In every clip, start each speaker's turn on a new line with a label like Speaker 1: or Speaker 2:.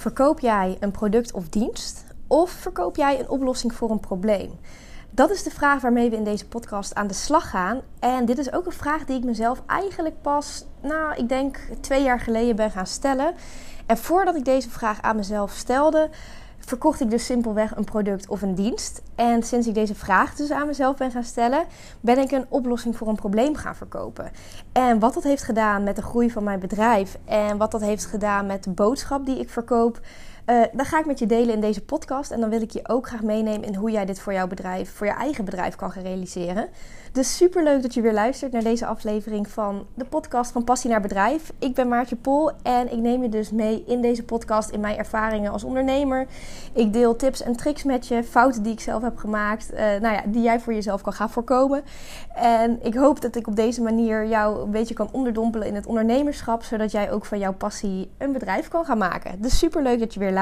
Speaker 1: Verkoop jij een product of dienst of verkoop jij een oplossing voor een probleem? Dat is de vraag waarmee we in deze podcast aan de slag gaan. En dit is ook een vraag die ik mezelf eigenlijk pas, nou, ik denk twee jaar geleden ben gaan stellen. En voordat ik deze vraag aan mezelf stelde, verkocht ik dus simpelweg een product of een dienst. En sinds ik deze vraag dus aan mezelf ben gaan stellen, ben ik een oplossing voor een probleem gaan verkopen. En wat dat heeft gedaan met de groei van mijn bedrijf en wat dat heeft gedaan met de boodschap die ik verkoop, uh, dat ga ik met je delen in deze podcast. En dan wil ik je ook graag meenemen in hoe jij dit voor jouw bedrijf, voor je eigen bedrijf kan gaan realiseren. Dus super leuk dat je weer luistert naar deze aflevering van de podcast van Passie naar Bedrijf. Ik ben Maartje Pol en ik neem je dus mee in deze podcast in mijn ervaringen als ondernemer. Ik deel tips en tricks met je, fouten die ik zelf heb gemaakt, uh, nou ja, die jij voor jezelf kan gaan voorkomen. En ik hoop dat ik op deze manier jou een beetje kan onderdompelen in het ondernemerschap, zodat jij ook van jouw passie een bedrijf kan gaan maken. Dus super leuk dat je weer luistert.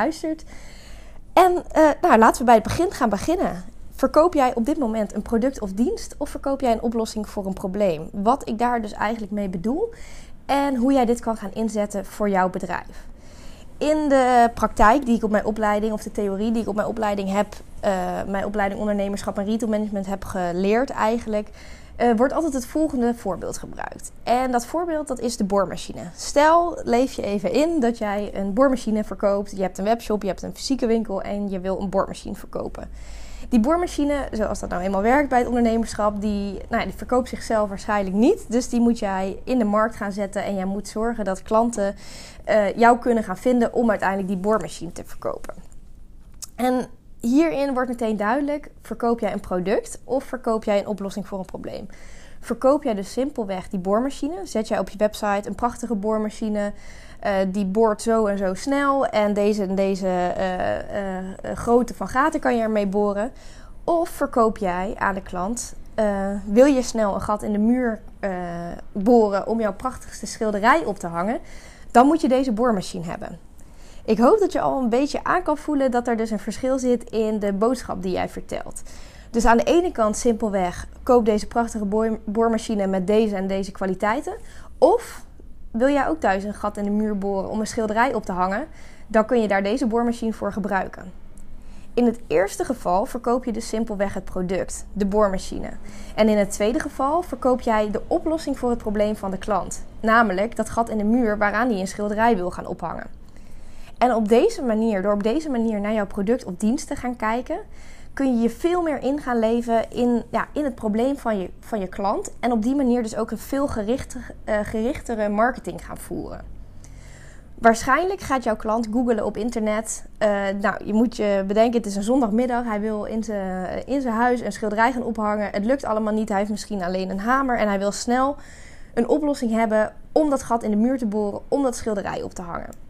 Speaker 1: En uh, nou, laten we bij het begin gaan beginnen. Verkoop jij op dit moment een product of dienst of verkoop jij een oplossing voor een probleem? Wat ik daar dus eigenlijk mee bedoel en hoe jij dit kan gaan inzetten voor jouw bedrijf. In de praktijk die ik op mijn opleiding, of de theorie die ik op mijn opleiding heb, uh, mijn opleiding ondernemerschap en retail management heb geleerd eigenlijk, uh, wordt altijd het volgende voorbeeld gebruikt. En dat voorbeeld dat is de boormachine. Stel, leef je even in dat jij een boormachine verkoopt. Je hebt een webshop, je hebt een fysieke winkel en je wil een boormachine verkopen. Die boormachine, zoals dat nou eenmaal werkt bij het ondernemerschap, die, nou, die verkoopt zichzelf waarschijnlijk niet. Dus die moet jij in de markt gaan zetten en jij moet zorgen dat klanten uh, jou kunnen gaan vinden om uiteindelijk die boormachine te verkopen. En hierin wordt meteen duidelijk: verkoop jij een product of verkoop jij een oplossing voor een probleem? Verkoop jij dus simpelweg die boormachine? Zet jij op je website een prachtige boormachine? Uh, die boort zo en zo snel en deze en deze uh, grootte van gaten kan je ermee boren. Of verkoop jij aan de klant, wil je snel een gat in de muur boren om jouw prachtigste schilderij op te hangen, dan moet je deze boormachine hebben. Ik hoop dat je al een beetje aan kan voelen dat er dus een verschil zit in de boodschap die jij vertelt. Dus aan de ene kant simpelweg koop deze prachtige boormachine met deze en deze kwaliteiten. Of wil jij ook thuis een gat in de muur boren om een schilderij op te hangen, dan kun je daar deze boormachine voor gebruiken. In het eerste geval verkoop je dus simpelweg het product, de boormachine. En in het tweede geval verkoop jij de oplossing voor het probleem van de klant, namelijk dat gat in de muur waaraan hij een schilderij wil gaan ophangen. En op deze manier, door op deze manier naar jouw product of dienst te gaan kijken, kun je je veel meer in gaan leven in, ja, in het probleem van je, van je klant. En op die manier dus ook een veel gerichter, uh, gerichtere marketing gaan voeren. Waarschijnlijk gaat jouw klant googelen op internet. Uh, nou, je moet je bedenken, het is een zondagmiddag. Hij wil in zijn, in zijn huis een schilderij gaan ophangen. Het lukt allemaal niet. Hij heeft misschien alleen een hamer. En hij wil snel een oplossing hebben om dat gat in de muur te boren. Om dat schilderij op te hangen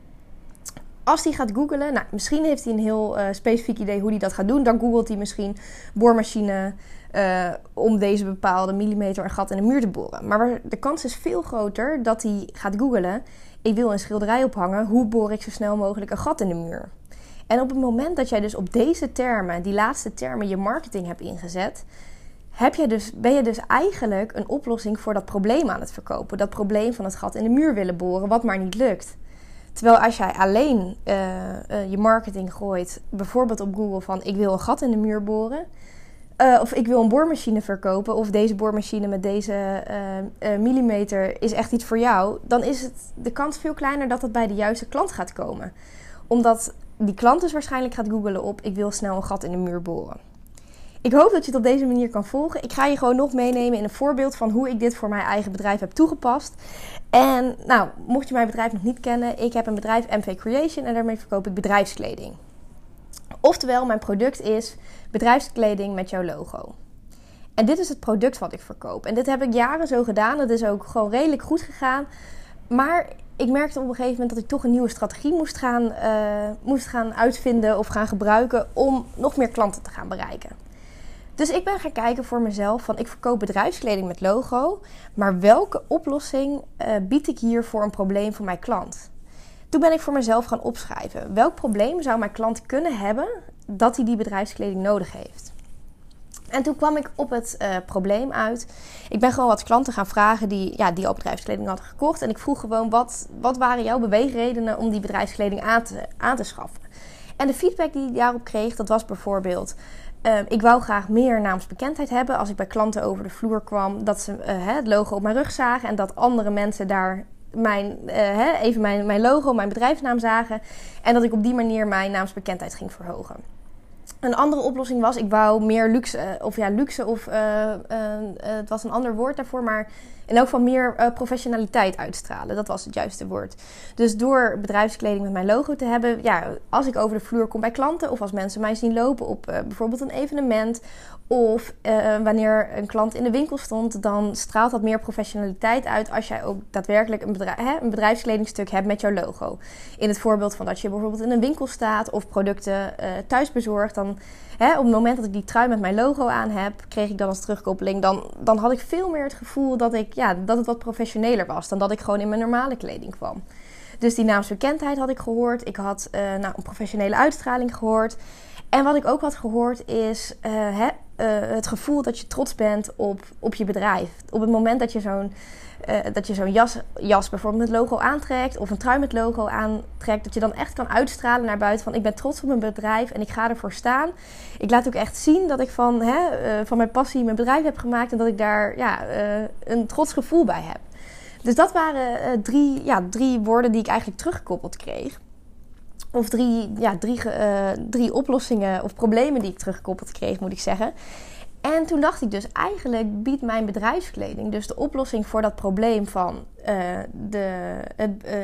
Speaker 1: als hij gaat googlen, nou, misschien heeft hij een heel uh, specifiek idee hoe hij dat gaat doen. Dan googelt hij misschien boormachine uh, om deze bepaalde millimeter een gat in de muur te boren. Maar de kans is veel groter dat hij gaat googlen. Ik wil een schilderij ophangen. Hoe boor ik zo snel mogelijk een gat in de muur? En op het moment dat jij dus op deze termen, die laatste termen, je marketing hebt ingezet, heb je dus, ben je dus eigenlijk een oplossing voor dat probleem aan het verkopen. Dat probleem van het gat in de muur willen boren, wat maar niet lukt. Terwijl als jij alleen uh, uh, je marketing gooit, bijvoorbeeld op Google van ik wil een gat in de muur boren. Uh, of ik wil een boormachine verkopen. Of deze boormachine met deze millimeter is echt iets voor jou. Dan is het de kans veel kleiner dat het bij de juiste klant gaat komen. Omdat die klant dus waarschijnlijk gaat googelen op ik wil snel een gat in de muur boren. Ik hoop dat je het op deze manier kan volgen. Ik ga je gewoon nog meenemen in een voorbeeld van hoe ik dit voor mijn eigen bedrijf heb toegepast. En nou, mocht je mijn bedrijf nog niet kennen, ik heb een bedrijf MV Creation en daarmee verkoop ik bedrijfskleding. Oftewel, mijn product is bedrijfskleding met jouw logo. En dit is het product wat ik verkoop. En dit heb ik jaren zo gedaan. Dat is ook gewoon redelijk goed gegaan. Maar ik merkte op een gegeven moment dat ik toch een nieuwe strategie moest gaan, uh, moest gaan uitvinden of gaan gebruiken om nog meer klanten te gaan bereiken. Dus ik ben gaan kijken voor mezelf van ik verkoop bedrijfskleding met logo, maar welke oplossing uh, bied ik hier voor een probleem voor mijn klant? Toen ben ik voor mezelf gaan opschrijven. Welk probleem zou mijn klant kunnen hebben dat hij die bedrijfskleding nodig heeft? En toen kwam ik op het uh, probleem uit. Ik ben gewoon wat klanten gaan vragen die, ja, die al bedrijfskleding hadden gekocht. En ik vroeg gewoon, wat, wat waren jouw beweegredenen om die bedrijfskleding aan te, aan te schaffen? En de feedback die ik daarop kreeg, dat was bijvoorbeeld... Uh, ik wou graag meer naamsbekendheid hebben als ik bij klanten over de vloer kwam. Dat ze uh, het logo op mijn rug zagen en dat andere mensen daar mijn, uh, even mijn, mijn logo, mijn bedrijfsnaam zagen. En dat ik op die manier mijn naamsbekendheid ging verhogen. Een andere oplossing was, ik wou meer luxe, eh, of ja, luxe of uh, uh, het was een ander woord daarvoor, maar in elk geval meer professionaliteit uitstralen. Dat was het juiste woord. Dus door bedrijfskleding met mijn logo te hebben, ja, als ik over de vloer kom bij klanten of als mensen mij zien lopen op bijvoorbeeld een evenement of wanneer een klant in de winkel stond, dan straalt dat meer professionaliteit uit als jij ook daadwerkelijk een, hè, een bedrijfskledingstuk hebt met jouw logo. In het voorbeeld van dat je bijvoorbeeld in een winkel staat of producten thuis bezorgt, dan hè, op het moment dat ik die trui met mijn logo aan heb, kreeg ik dan als terugkoppeling. Dan, dan had ik veel meer het gevoel dat, ik, ja, dat het wat professioneler was dan dat ik gewoon in mijn normale kleding kwam. Dus die naamsbekendheid had ik gehoord. Ik had uh, nou, een professionele uitstraling gehoord. En wat ik ook had gehoord is hè, het gevoel dat je trots bent op, op je bedrijf. Op het moment dat je zo'n uh, dat je zo'n jas, jas bijvoorbeeld met logo aantrekt of een trui met logo aantrekt, dat je dan echt kan uitstralen naar buiten van ik ben trots op mijn bedrijf en ik ga ervoor staan. Ik laat ook echt zien dat ik van, hè, uh, van mijn passie mijn bedrijf heb gemaakt en dat ik daar ja, een trots gevoel bij heb. Dus dat waren drie, ja, drie woorden die ik eigenlijk teruggekoppeld kreeg. Of drie, ja, drie, drie oplossingen of problemen die ik teruggekoppeld kreeg, moet ik zeggen. En toen dacht ik dus, eigenlijk biedt mijn bedrijfskleding dus de oplossing voor dat probleem van uh, de,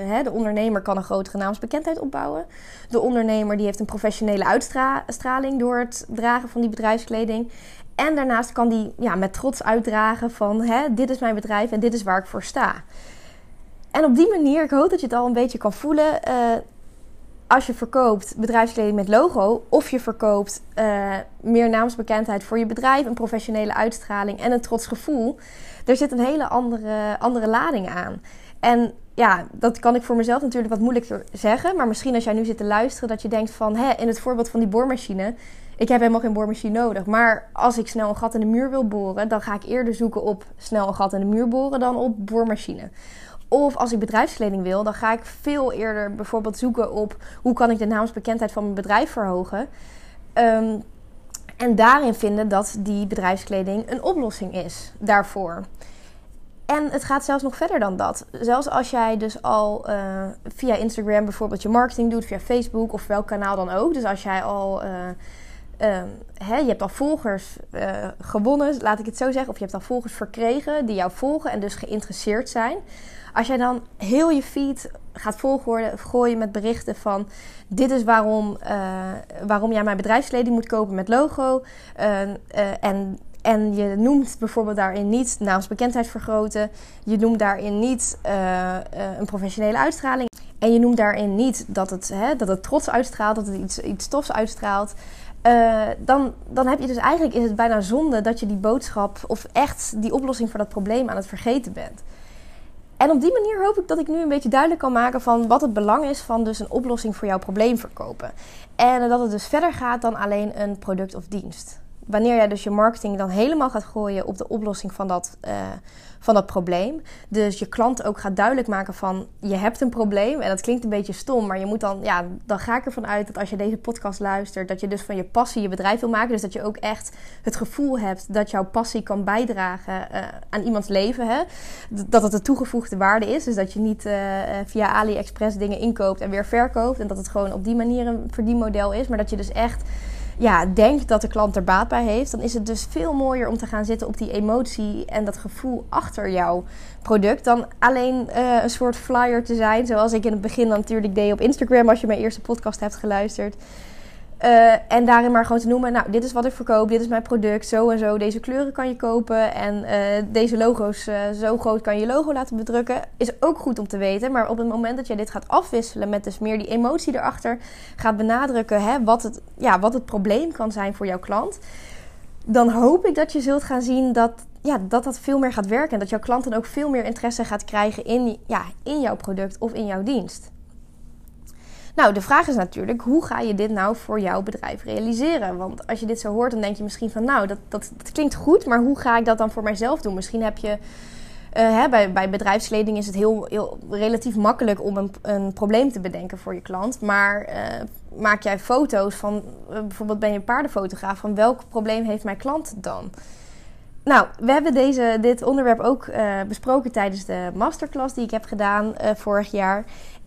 Speaker 1: uh, de ondernemer kan een grotere naamsbekendheid opbouwen. De ondernemer die heeft een professionele uitstraling door het dragen van die bedrijfskleding. En daarnaast kan die ja, met trots uitdragen van hè, dit is mijn bedrijf en dit is waar ik voor sta. En op die manier, ik hoop dat je het al een beetje kan voelen, als je verkoopt bedrijfskleding met logo, of je verkoopt uh, meer naamsbekendheid voor je bedrijf, een professionele uitstraling en een trots gevoel, er zit een hele andere, andere lading aan. En ja, dat kan ik voor mezelf natuurlijk wat moeilijker zeggen. Maar misschien als jij nu zit te luisteren, dat je denkt van hè, in het voorbeeld van die boormachine. Ik heb helemaal geen boormachine nodig. Maar als ik snel een gat in de muur wil boren, dan ga ik eerder zoeken op snel een gat in de muur boren dan op boormachine. Of als ik bedrijfskleding wil, dan ga ik veel eerder bijvoorbeeld zoeken op hoe kan ik de naamsbekendheid van mijn bedrijf verhogen. Um, en daarin vinden dat die bedrijfskleding een oplossing is daarvoor. En het gaat zelfs nog verder dan dat. Zelfs als jij dus al uh, via Instagram bijvoorbeeld je marketing doet, via Facebook of welk kanaal dan ook. Dus als jij al. Uh, uh, hè, je hebt al volgers gewonnen, laat ik het zo zeggen. Of je hebt al volgers verkregen die jou volgen en dus geïnteresseerd zijn. Als jij dan heel je feed gaat volgooien gooien met berichten van... dit is waarom, uh, waarom jij mijn bedrijfskleding moet kopen met logo. Uh, uh, en, en je noemt bijvoorbeeld daarin niet naamsbekendheid vergroten. Je noemt daarin niet een professionele uitstraling. En je noemt daarin niet dat het, hè, dat het trots uitstraalt, dat het iets, iets tofs uitstraalt. Dan, dan heb je dus eigenlijk is het bijna zonde dat je die boodschap of echt die oplossing voor dat probleem aan het vergeten bent. En op die manier hoop ik dat ik nu een beetje duidelijk kan maken van wat het belang is van dus een oplossing voor jouw probleem verkopen. En dat het dus verder gaat dan alleen een product of dienst. Wanneer jij dus je marketing dan helemaal gaat gooien op de oplossing van dat, uh, van dat probleem. Dus je klant ook gaat duidelijk maken van je hebt een probleem. En dat klinkt een beetje stom, maar je moet dan, ja, dan ga ik ervan uit dat als je deze podcast luistert, dat je dus van je passie je bedrijf wil maken. Dus dat je ook echt het gevoel hebt dat jouw passie kan bijdragen uh, aan iemands leven. Hè? Dat het een toegevoegde waarde is. Dus dat je niet uh, via AliExpress dingen inkoopt en weer verkoopt. En dat het gewoon op die manier een verdienmodel is. Maar dat je dus echt ja, denkt dat de klant er baat bij heeft, dan is het dus veel mooier om te gaan zitten op die emotie en dat gevoel achter jouw product. Dan alleen uh, een soort flyer te zijn, zoals ik in het begin natuurlijk deed op Instagram als je mijn eerste podcast hebt geluisterd. Uh, en daarin maar gewoon te noemen, nou, dit is wat ik verkoop, dit is mijn product, zo en zo. Deze kleuren kan je kopen en uh, deze logo's, uh, zo groot kan je je logo laten bedrukken. Is ook goed om te weten, maar op het moment dat jij dit gaat afwisselen met dus meer die emotie erachter, gaat benadrukken hè, wat, het, ja, wat het probleem kan zijn voor jouw klant. Dan hoop ik dat je zult gaan zien dat, ja, dat dat veel meer gaat werken. En dat jouw klant dan ook veel meer interesse gaat krijgen in, ja, in jouw product of in jouw dienst. Nou, de vraag is natuurlijk, hoe ga je dit nou voor jouw bedrijf realiseren? Want als je dit zo hoort, dan denk je misschien van, nou, dat, dat, klinkt goed, maar hoe ga ik dat dan voor mijzelf doen? Misschien heb je uh, hè, bij, bij bedrijfskleding is het heel, heel relatief makkelijk om een, een probleem te bedenken voor je klant. Maar uh, maak jij foto's van, uh, bijvoorbeeld ben je een paardenfotograaf, van welk probleem heeft mijn klant dan? Nou, we hebben deze, dit onderwerp ook besproken tijdens de masterclass die ik heb gedaan vorig jaar.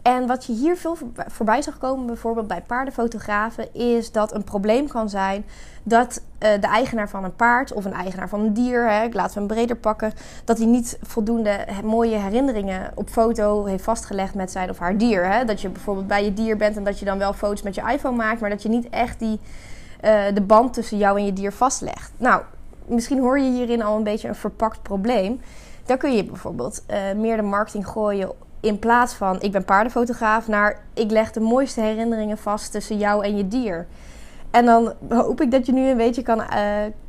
Speaker 1: En wat je hier veel voorbij zag komen, bijvoorbeeld bij paardenfotografen, is dat een probleem kan zijn dat uh, de eigenaar van een paard of een eigenaar van een dier, hè, ik laat hem breder pakken, dat hij niet voldoende mooie herinneringen op foto heeft vastgelegd met zijn of haar dier. Hè. Dat je bijvoorbeeld bij je dier bent en dat je dan wel foto's met je iPhone maakt, maar dat je niet echt die, uh, de band tussen jou en je dier vastlegt. Nou, misschien hoor je hierin al een beetje een verpakt probleem. Dan kun je bijvoorbeeld uh, meer de marketing gooien in plaats van ik ben paardenfotograaf naar ik leg de mooiste herinneringen vast tussen jou en je dier. En dan hoop ik dat je nu een beetje kan, uh,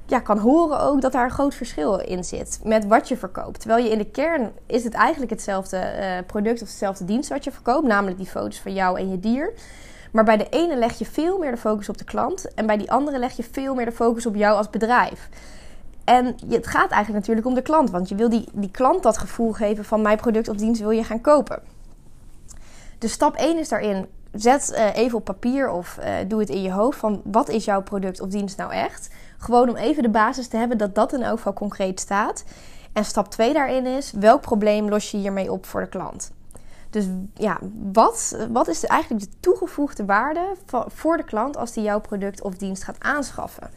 Speaker 1: ja, kan horen ook dat daar een groot verschil in zit met wat je verkoopt. Terwijl je in de kern is het eigenlijk hetzelfde uh, product of hetzelfde dienst wat je verkoopt, namelijk die foto's van jou en je dier. Maar bij de ene leg je veel meer de focus op de klant en bij die andere leg je veel meer de focus op jou als bedrijf. En het gaat eigenlijk natuurlijk om de klant, want je wil die, die klant dat gevoel geven van mijn product of dienst wil je gaan kopen. Dus stap 1 is daarin, zet uh, even op papier of uh, doe het in je hoofd van wat is jouw product of dienst nou echt. Gewoon om even de basis te hebben dat dat in elk geval concreet staat. En stap 2 daarin is, welk probleem los je hiermee op voor de klant? Dus ja, wat, wat is eigenlijk de toegevoegde waarde voor de klant als die jouw product of dienst gaat aanschaffen?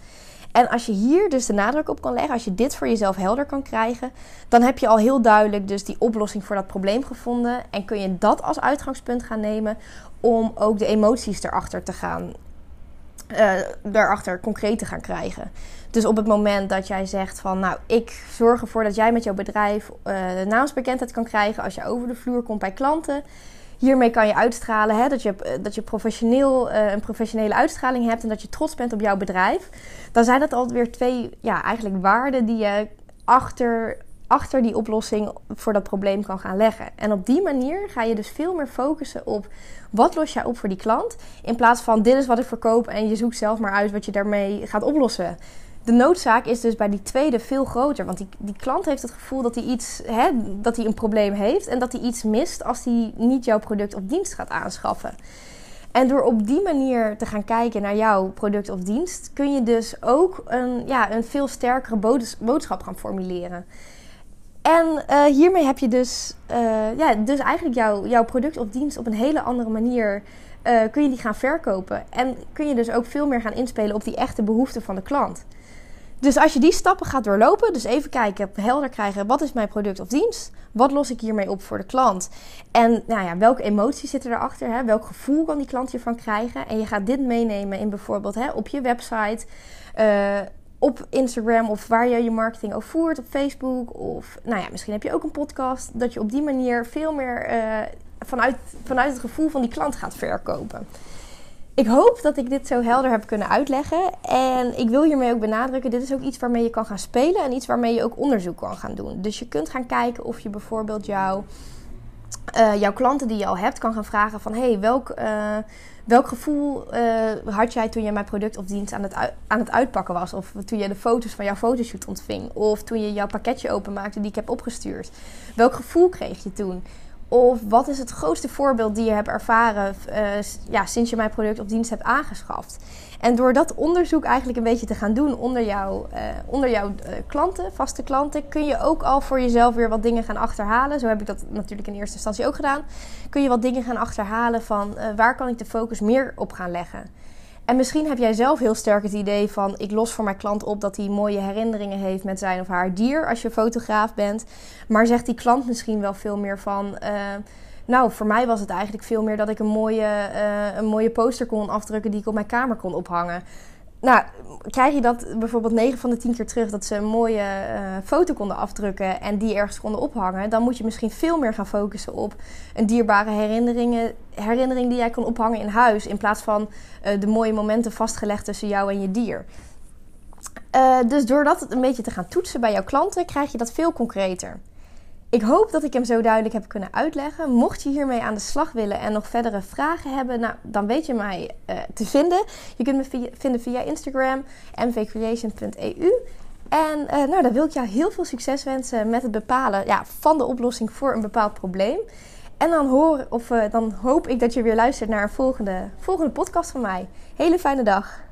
Speaker 1: En als je hier dus de nadruk op kan leggen, als je dit voor jezelf helder kan krijgen, dan heb je al heel duidelijk dus die oplossing voor dat probleem gevonden. En kun je dat als uitgangspunt gaan nemen om ook de emoties erachter te gaan. Daarachter concreet te gaan krijgen. Dus op het moment dat jij zegt van nou, ik zorg ervoor dat jij met jouw bedrijf uh, naamsbekendheid kan krijgen als je over de vloer komt bij klanten hiermee kan je uitstralen hè, dat je, eh, dat je professioneel, uh, een professionele uitstraling hebt en dat je trots bent op jouw bedrijf. Dan zijn dat alweer twee ja, eigenlijk waarden die je achter, achter die oplossing voor dat probleem kan gaan leggen. En op die manier ga je dus veel meer focussen op wat los jij op voor die klant. In plaats van dit is wat ik verkoop en je zoekt zelf maar uit wat je daarmee gaat oplossen de noodzaak is dus bij die tweede veel groter. Want die, die klant heeft het gevoel dat hij, iets, hè, dat hij een probleem heeft en dat hij iets mist als hij niet jouw product of dienst gaat aanschaffen. En door op die manier te gaan kijken naar jouw product of dienst, kun je dus ook een, ja, een veel sterkere boodschap gaan formuleren. En uh, hiermee heb je dus, uh, ja, dus eigenlijk jouw, jouw product of dienst op een hele andere manier uh, kun je die gaan verkopen. En kun je dus ook veel meer gaan inspelen op die echte behoeften van de klant. Dus als je die stappen gaat doorlopen, dus even kijken, helder krijgen, wat is mijn product of dienst? Wat los ik hiermee op voor de klant? En nou ja, welke emoties zitten erachter? Hè? Welk gevoel kan die klant hiervan krijgen? En je gaat dit meenemen in bijvoorbeeld hè, op je website, uh, op Instagram of waar je je marketing over voert, op Facebook. Of nou ja, misschien heb je ook een podcast. Dat je op die manier veel meer uh, vanuit, vanuit het gevoel van die klant gaat verkopen. Ik hoop dat ik dit zo helder heb kunnen uitleggen. En ik wil hiermee ook benadrukken: dit is ook iets waarmee je kan gaan spelen en iets waarmee je ook onderzoek kan gaan doen. Dus je kunt gaan kijken of je bijvoorbeeld jouw, uh, jouw klanten die je al hebt kan gaan vragen: van hey, welk, uh, welk gevoel uh, had jij toen je mijn product of dienst aan het, aan het uitpakken was? Of toen je de foto's van jouw fotoshoot ontving? Of toen je jouw pakketje openmaakte die ik heb opgestuurd? Welk gevoel kreeg je toen? Of wat is het grootste voorbeeld die je hebt ervaren uh, ja, sinds je mijn product of dienst hebt aangeschaft? En door dat onderzoek eigenlijk een beetje te gaan doen onder, jou, uh, onder jouw uh, klanten, vaste klanten, kun je ook al voor jezelf weer wat dingen gaan achterhalen. Zo heb ik dat natuurlijk in eerste instantie ook gedaan. Kun je wat dingen gaan achterhalen van waar kan ik de focus meer op gaan leggen? En misschien heb jij zelf heel sterk het idee van: ik los voor mijn klant op dat hij mooie herinneringen heeft met zijn of haar dier als je fotograaf bent. Maar zegt die klant misschien wel veel meer van. Uh, nou, voor mij was het eigenlijk veel meer dat ik een mooie, uh, een mooie poster kon afdrukken die ik op mijn kamer kon ophangen nou, krijg je dat bijvoorbeeld 9 van de 10 keer terug dat ze een mooie uh, foto konden afdrukken en die ergens konden ophangen, dan moet je misschien veel meer gaan focussen op een dierbare herinneringen, herinnering die jij kan ophangen in huis, in plaats van uh, de mooie momenten vastgelegd tussen jou en je dier. Uh, dus door dat een beetje te gaan toetsen bij jouw klanten, krijg je dat veel concreter. Ik hoop dat ik hem zo duidelijk heb kunnen uitleggen. Mocht je hiermee aan de slag willen en nog verdere vragen hebben, nou, dan weet je mij uh, te vinden. Je kunt me vinden via Instagram, mvcreation.eu. En uh, nou, dan wil ik jou heel veel succes wensen met het bepalen ja, van de oplossing voor een bepaald probleem. En dan, hoor, of, uh, dan hoop ik dat je weer luistert naar een volgende, volgende podcast van mij. Hele fijne dag.